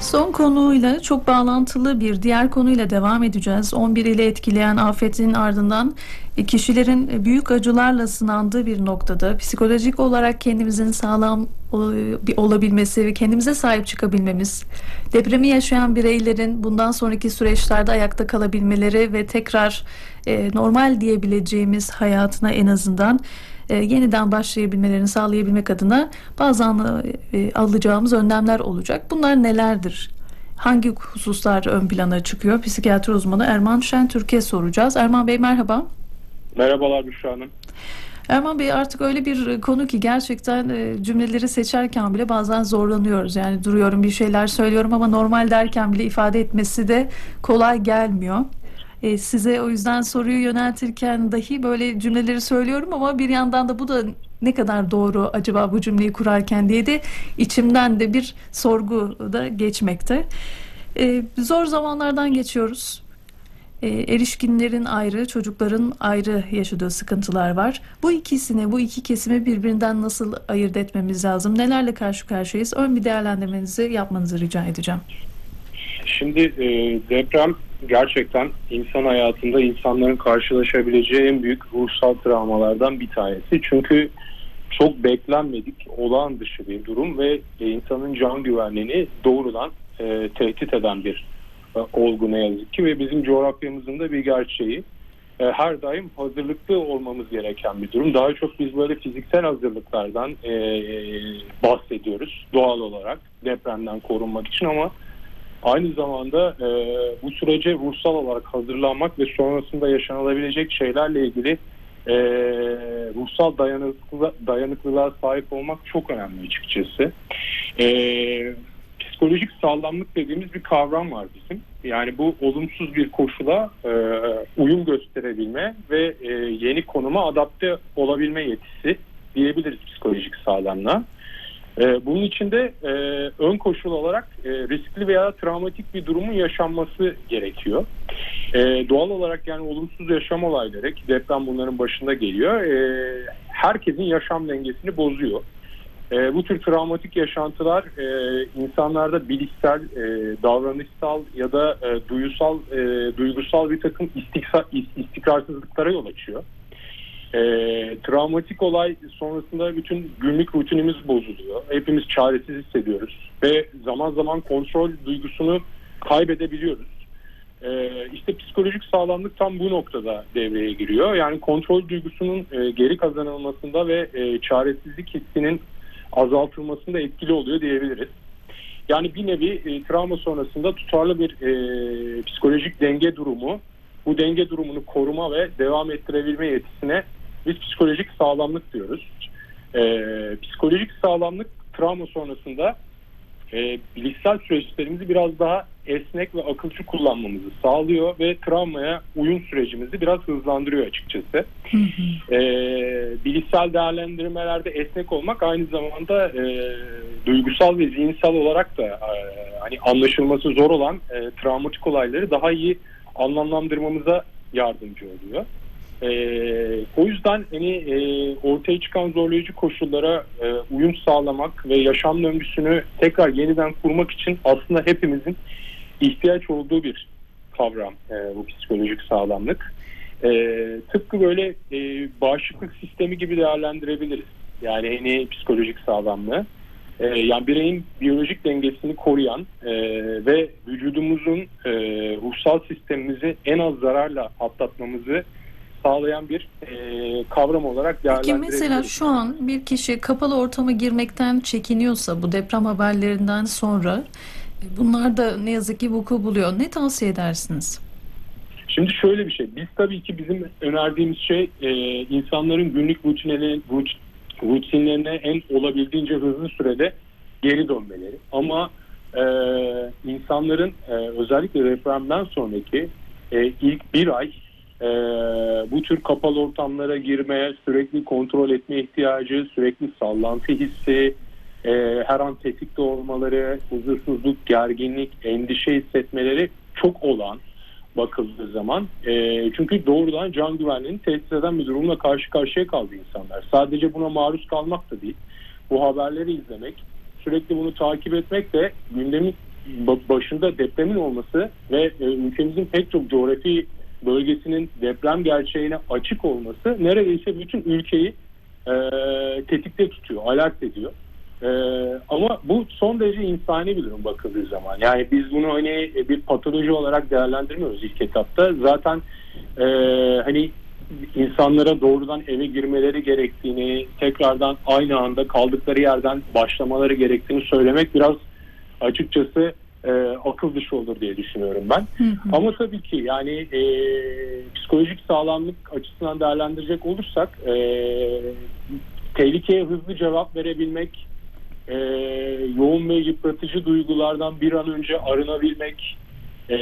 Son konuyla çok bağlantılı bir diğer konuyla devam edeceğiz. 11 ile etkileyen afetin ardından e, kişilerin büyük acılarla sınandığı bir noktada psikolojik olarak kendimizin sağlam e, olabilmesi ve kendimize sahip çıkabilmemiz, depremi yaşayan bireylerin bundan sonraki süreçlerde ayakta kalabilmeleri ve tekrar e, normal diyebileceğimiz hayatına en azından e, yeniden başlayabilmelerini sağlayabilmek adına bazı e, alacağımız önlemler olacak. Bunlar nelerdir? Hangi hususlar ön plana çıkıyor? Psikiyatri uzmanı Erman Şen Türkiye soracağız. Erman Bey merhaba. Merhabalar Büşra Hanım. Erman Bey artık öyle bir konu ki gerçekten e, cümleleri seçerken bile bazen zorlanıyoruz. Yani duruyorum bir şeyler söylüyorum ama normal derken bile ifade etmesi de kolay gelmiyor. E, size o yüzden soruyu yöneltirken dahi böyle cümleleri söylüyorum ama bir yandan da bu da ne kadar doğru acaba bu cümleyi kurarken diye de içimden de bir sorgu da geçmekte. E, zor zamanlardan geçiyoruz. E, erişkinlerin ayrı, çocukların ayrı yaşadığı sıkıntılar var. Bu ikisini, bu iki kesimi birbirinden nasıl ayırt etmemiz lazım? Nelerle karşı karşıyayız? Ön bir değerlendirmenizi yapmanızı rica edeceğim. Şimdi e, deprem gerçekten insan hayatında insanların karşılaşabileceği en büyük ruhsal travmalardan bir tanesi. Çünkü çok beklenmedik, olağan dışı bir durum ve e, insanın can güvenliğini doğrudan e, tehdit eden bir e, olgu ne yazık ki ve bizim coğrafyamızın da bir gerçeği. E, her daim hazırlıklı olmamız gereken bir durum. Daha çok biz böyle fiziksel hazırlıklardan e, bahsediyoruz doğal olarak depremden korunmak için ama Aynı zamanda e, bu sürece ruhsal olarak hazırlanmak ve sonrasında yaşanabilecek şeylerle ilgili e, ruhsal dayanıklı, dayanıklılığa sahip olmak çok önemli açıkçası. E, psikolojik sağlamlık dediğimiz bir kavram var bizim. Yani bu olumsuz bir koşula e, uyum gösterebilme ve e, yeni konuma adapte olabilme yetisi diyebiliriz psikolojik sağlamlığa. Ee, bunun içinde e, ön koşul olarak e, riskli veya travmatik bir durumun yaşanması gerekiyor. E, doğal olarak yani olumsuz yaşam olayları ki deprem bunların başında geliyor. E, herkesin yaşam dengesini bozuyor. E, bu tür travmatik yaşantılar e, insanlarda bilişsel, e, davranışsal ya da e, duyusal, e, duygusal bir takım istiksa, istikrarsızlıklara yol açıyor. E, travmatik olay sonrasında bütün günlük rutinimiz bozuluyor. Hepimiz çaresiz hissediyoruz ve zaman zaman kontrol duygusunu kaybedebiliyoruz. E, işte psikolojik sağlamlık tam bu noktada devreye giriyor. Yani kontrol duygusunun e, geri kazanılmasında ve e, çaresizlik hissinin azaltılmasında etkili oluyor diyebiliriz. Yani bir nevi e, travma sonrasında tutarlı bir e, psikolojik denge durumu bu denge durumunu koruma ve devam ettirebilme yetisine biz psikolojik sağlamlık diyoruz. E, psikolojik sağlamlık travma sonrasında e, bilişsel süreçlerimizi biraz daha esnek ve akılcı kullanmamızı sağlıyor ve travmaya uyum sürecimizi biraz hızlandırıyor açıkçası. e, bilişsel değerlendirmelerde esnek olmak aynı zamanda e, duygusal ve zihinsel olarak da e, hani anlaşılması zor olan e, travmatik olayları daha iyi anlamlandırmamıza yardımcı oluyor. E, o yüzden hani e, ortaya çıkan zorlayıcı koşullara e, uyum sağlamak ve yaşam döngüsünü tekrar yeniden kurmak için aslında hepimizin ihtiyaç olduğu bir kavram e, bu psikolojik sağlamlık. E, tıpkı böyle e, bağışıklık sistemi gibi değerlendirebiliriz. Yani hani psikolojik sağlamlığı. E, yani bireyin biyolojik dengesini koruyan e, ve vücudumuzun e, ruhsal sistemimizi en az zararla atlatmamızı sağlayan bir e, kavram olarak değerlendirebiliriz. Peki mesela şu an bir kişi kapalı ortama girmekten çekiniyorsa bu deprem haberlerinden sonra bunlar da ne yazık ki vuku buluyor. Ne tavsiye edersiniz? Şimdi şöyle bir şey. Biz tabii ki bizim önerdiğimiz şey e, insanların günlük rutinlerine, rutinlerine en olabildiğince hızlı sürede geri dönmeleri. Ama e, insanların e, özellikle depremden sonraki e, ilk bir ay e, bu tür kapalı ortamlara girmeye, sürekli kontrol etme ihtiyacı, sürekli sallantı hissi, e, her an tetikte olmaları, huzursuzluk, gerginlik, endişe hissetmeleri çok olan bakıldığı zaman. E, çünkü doğrudan can güvenliğini tehdit eden bir durumla karşı karşıya kaldı insanlar. Sadece buna maruz kalmak da değil. Bu haberleri izlemek, sürekli bunu takip etmek de gündemin başında depremin olması ve e, ülkemizin pek çok coğrafi bölgesinin deprem gerçeğine açık olması neredeyse bütün ülkeyi e, tetikte tutuyor, alert ediyor. E, ama bu son derece insani bir durum bakıldığı zaman. Yani biz bunu hani bir patoloji olarak değerlendirmiyoruz ilk etapta. Zaten e, hani insanlara doğrudan eve girmeleri gerektiğini, tekrardan aynı anda kaldıkları yerden başlamaları gerektiğini söylemek biraz açıkçası e, akıl dışı olur diye düşünüyorum ben. Hı hı. Ama tabii ki yani e, psikolojik sağlamlık açısından değerlendirecek olursak e, tehlikeye hızlı cevap verebilmek, e, yoğun ve yıpratıcı duygulardan bir an önce arınabilmek, e,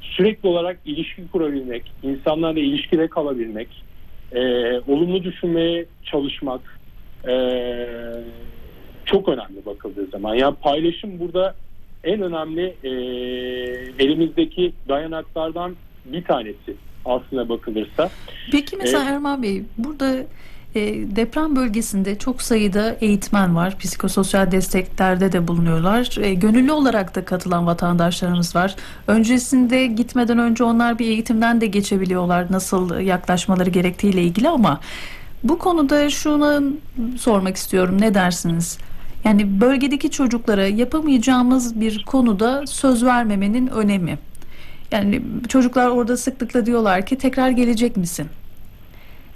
sürekli olarak ilişki kurabilmek, insanlarla ilişkide kalabilmek, e, olumlu düşünmeye çalışmak e, çok önemli bakıldığı zaman. Yani paylaşım burada en önemli e, elimizdeki dayanaklardan bir tanesi aslında bakılırsa. Peki mesela ee, Erman Bey burada e, deprem bölgesinde çok sayıda eğitmen var. Psikososyal desteklerde de bulunuyorlar. E, gönüllü olarak da katılan vatandaşlarımız var. Öncesinde gitmeden önce onlar bir eğitimden de geçebiliyorlar. Nasıl yaklaşmaları gerektiğiyle ilgili ama bu konuda şunu sormak istiyorum. Ne dersiniz? Yani bölgedeki çocuklara yapamayacağımız bir konuda söz vermemenin önemi. Yani çocuklar orada sıklıkla diyorlar ki tekrar gelecek misin?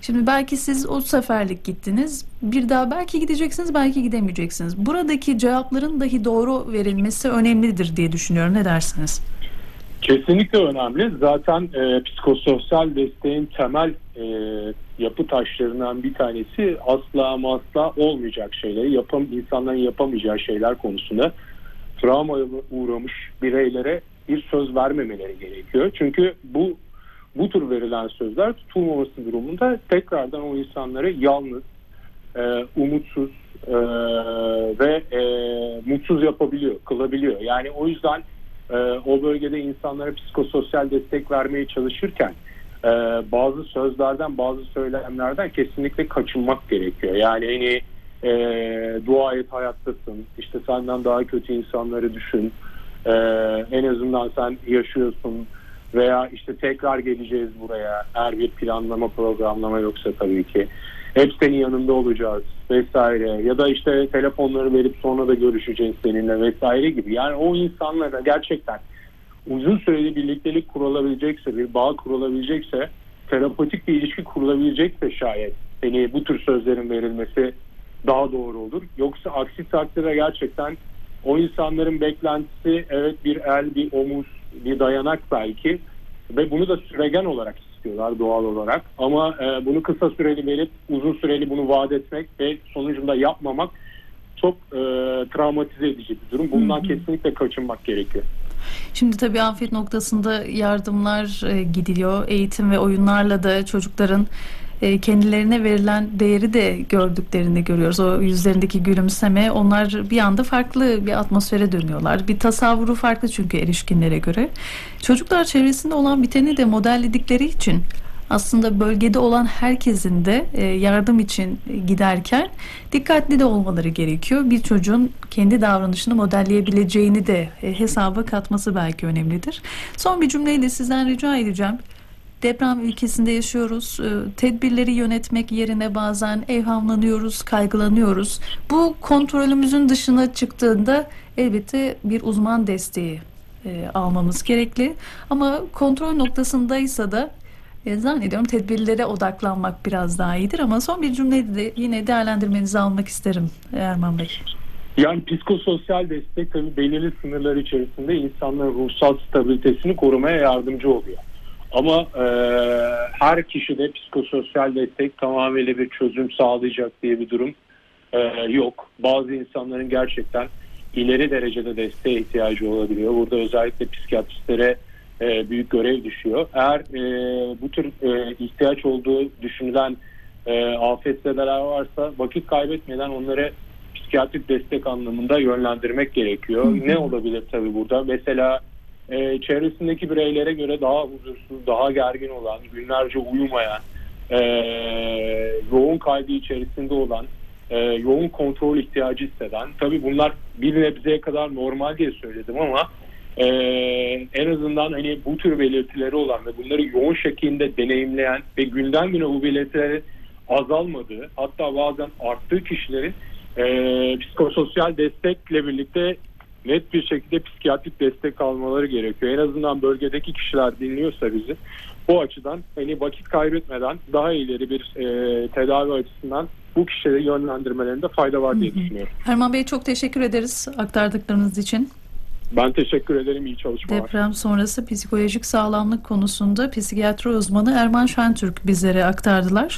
Şimdi belki siz o seferlik gittiniz. Bir daha belki gideceksiniz, belki gidemeyeceksiniz. Buradaki cevapların dahi doğru verilmesi önemlidir diye düşünüyorum. Ne dersiniz? Kesinlikle önemli. Zaten e, psikososyal desteğin temel e, yapı taşlarından bir tanesi asla ama asla olmayacak şeyleri, yapam, insanların yapamayacağı şeyler konusunda travmaya uğramış bireylere bir söz vermemeleri gerekiyor. Çünkü bu bu tür verilen sözler tutulmaması durumunda tekrardan o insanları yalnız, e, umutsuz e, ve e, mutsuz yapabiliyor, kılabiliyor. Yani o yüzden e, o bölgede insanlara psikososyal destek vermeye çalışırken e, bazı sözlerden, bazı söylemlerden kesinlikle kaçınmak gerekiyor. Yani hani e, dua et hayattasın, işte senden daha kötü insanları düşün, e, en azından sen yaşıyorsun veya işte tekrar geleceğiz buraya. Eğer bir planlama programlama yoksa tabii ki. Hep senin yanında olacağız vesaire. Ya da işte telefonları verip sonra da görüşeceğiz seninle vesaire gibi. Yani o insanlara gerçekten uzun süreli birliktelik kurulabilecekse bir bağ kurulabilecekse terapatik bir ilişki kurulabilecekse şayet hani bu tür sözlerin verilmesi daha doğru olur. Yoksa aksi takdirde gerçekten o insanların beklentisi evet bir el, bir omuz, bir dayanak belki ve bunu da süregen olarak istiyorlar doğal olarak. Ama e, bunu kısa süreli verip uzun süreli bunu vaat etmek ve sonucunda yapmamak çok e, travmatize edici bir durum. Bundan hı hı. kesinlikle kaçınmak gerekiyor. Şimdi tabii afet noktasında yardımlar e, gidiliyor. Eğitim ve oyunlarla da çocukların e, kendilerine verilen değeri de gördüklerini görüyoruz. O yüzlerindeki gülümseme onlar bir anda farklı bir atmosfere dönüyorlar. Bir tasavvuru farklı çünkü erişkinlere göre. Çocuklar çevresinde olan biteni de modelledikleri için aslında bölgede olan herkesin de e, yardım için giderken dikkatli de olmaları gerekiyor. Bir çocuğun kendi davranışını modelleyebileceğini de e, hesaba katması belki önemlidir. Son bir cümleyle sizden rica edeceğim deprem ülkesinde yaşıyoruz. Ee, tedbirleri yönetmek yerine bazen evhamlanıyoruz, kaygılanıyoruz. Bu kontrolümüzün dışına çıktığında elbette bir uzman desteği e, almamız gerekli. Ama kontrol noktasındaysa da e, zannediyorum tedbirlere odaklanmak biraz daha iyidir. Ama son bir cümleyi de yine değerlendirmenizi almak isterim Erman Bey. Yani psikososyal destek tabii belirli sınırlar içerisinde insanların ruhsal stabilitesini korumaya yardımcı oluyor. Ama e, her kişide psikososyal destek tamamıyla bir çözüm sağlayacak diye bir durum e, yok. Bazı insanların gerçekten ileri derecede desteğe ihtiyacı olabiliyor. Burada özellikle psikiyatristlere e, büyük görev düşüyor. Eğer e, bu tür e, ihtiyaç olduğu düşünülen e, afetzedeler varsa vakit kaybetmeden onları psikiyatrik destek anlamında yönlendirmek gerekiyor. Hı hı. Ne olabilir tabii burada? Mesela e, çevresindeki bireylere göre daha huzursuz, daha gergin olan, günlerce uyumayan, e, yoğun kaygı içerisinde olan, e, yoğun kontrol ihtiyacı hisseden, tabii bunlar bir nebzeye kadar normal diye söyledim ama e, en azından hani bu tür belirtileri olan ve bunları yoğun şekilde deneyimleyen ve günden güne bu belirtilerin azalmadığı hatta bazen arttığı kişilerin e, psikososyal destekle birlikte net bir şekilde psikiyatrik destek almaları gerekiyor. En azından bölgedeki kişiler dinliyorsa bizi bu açıdan hani vakit kaybetmeden daha ileri bir e, tedavi açısından bu kişileri yönlendirmelerinde fayda var diye Hı hı. düşünüyorum. Erman Bey çok teşekkür ederiz aktardıklarınız için. Ben teşekkür ederim. İyi çalışmalar. Deprem sonrası psikolojik sağlamlık konusunda psikiyatri uzmanı Erman Şentürk bizlere aktardılar.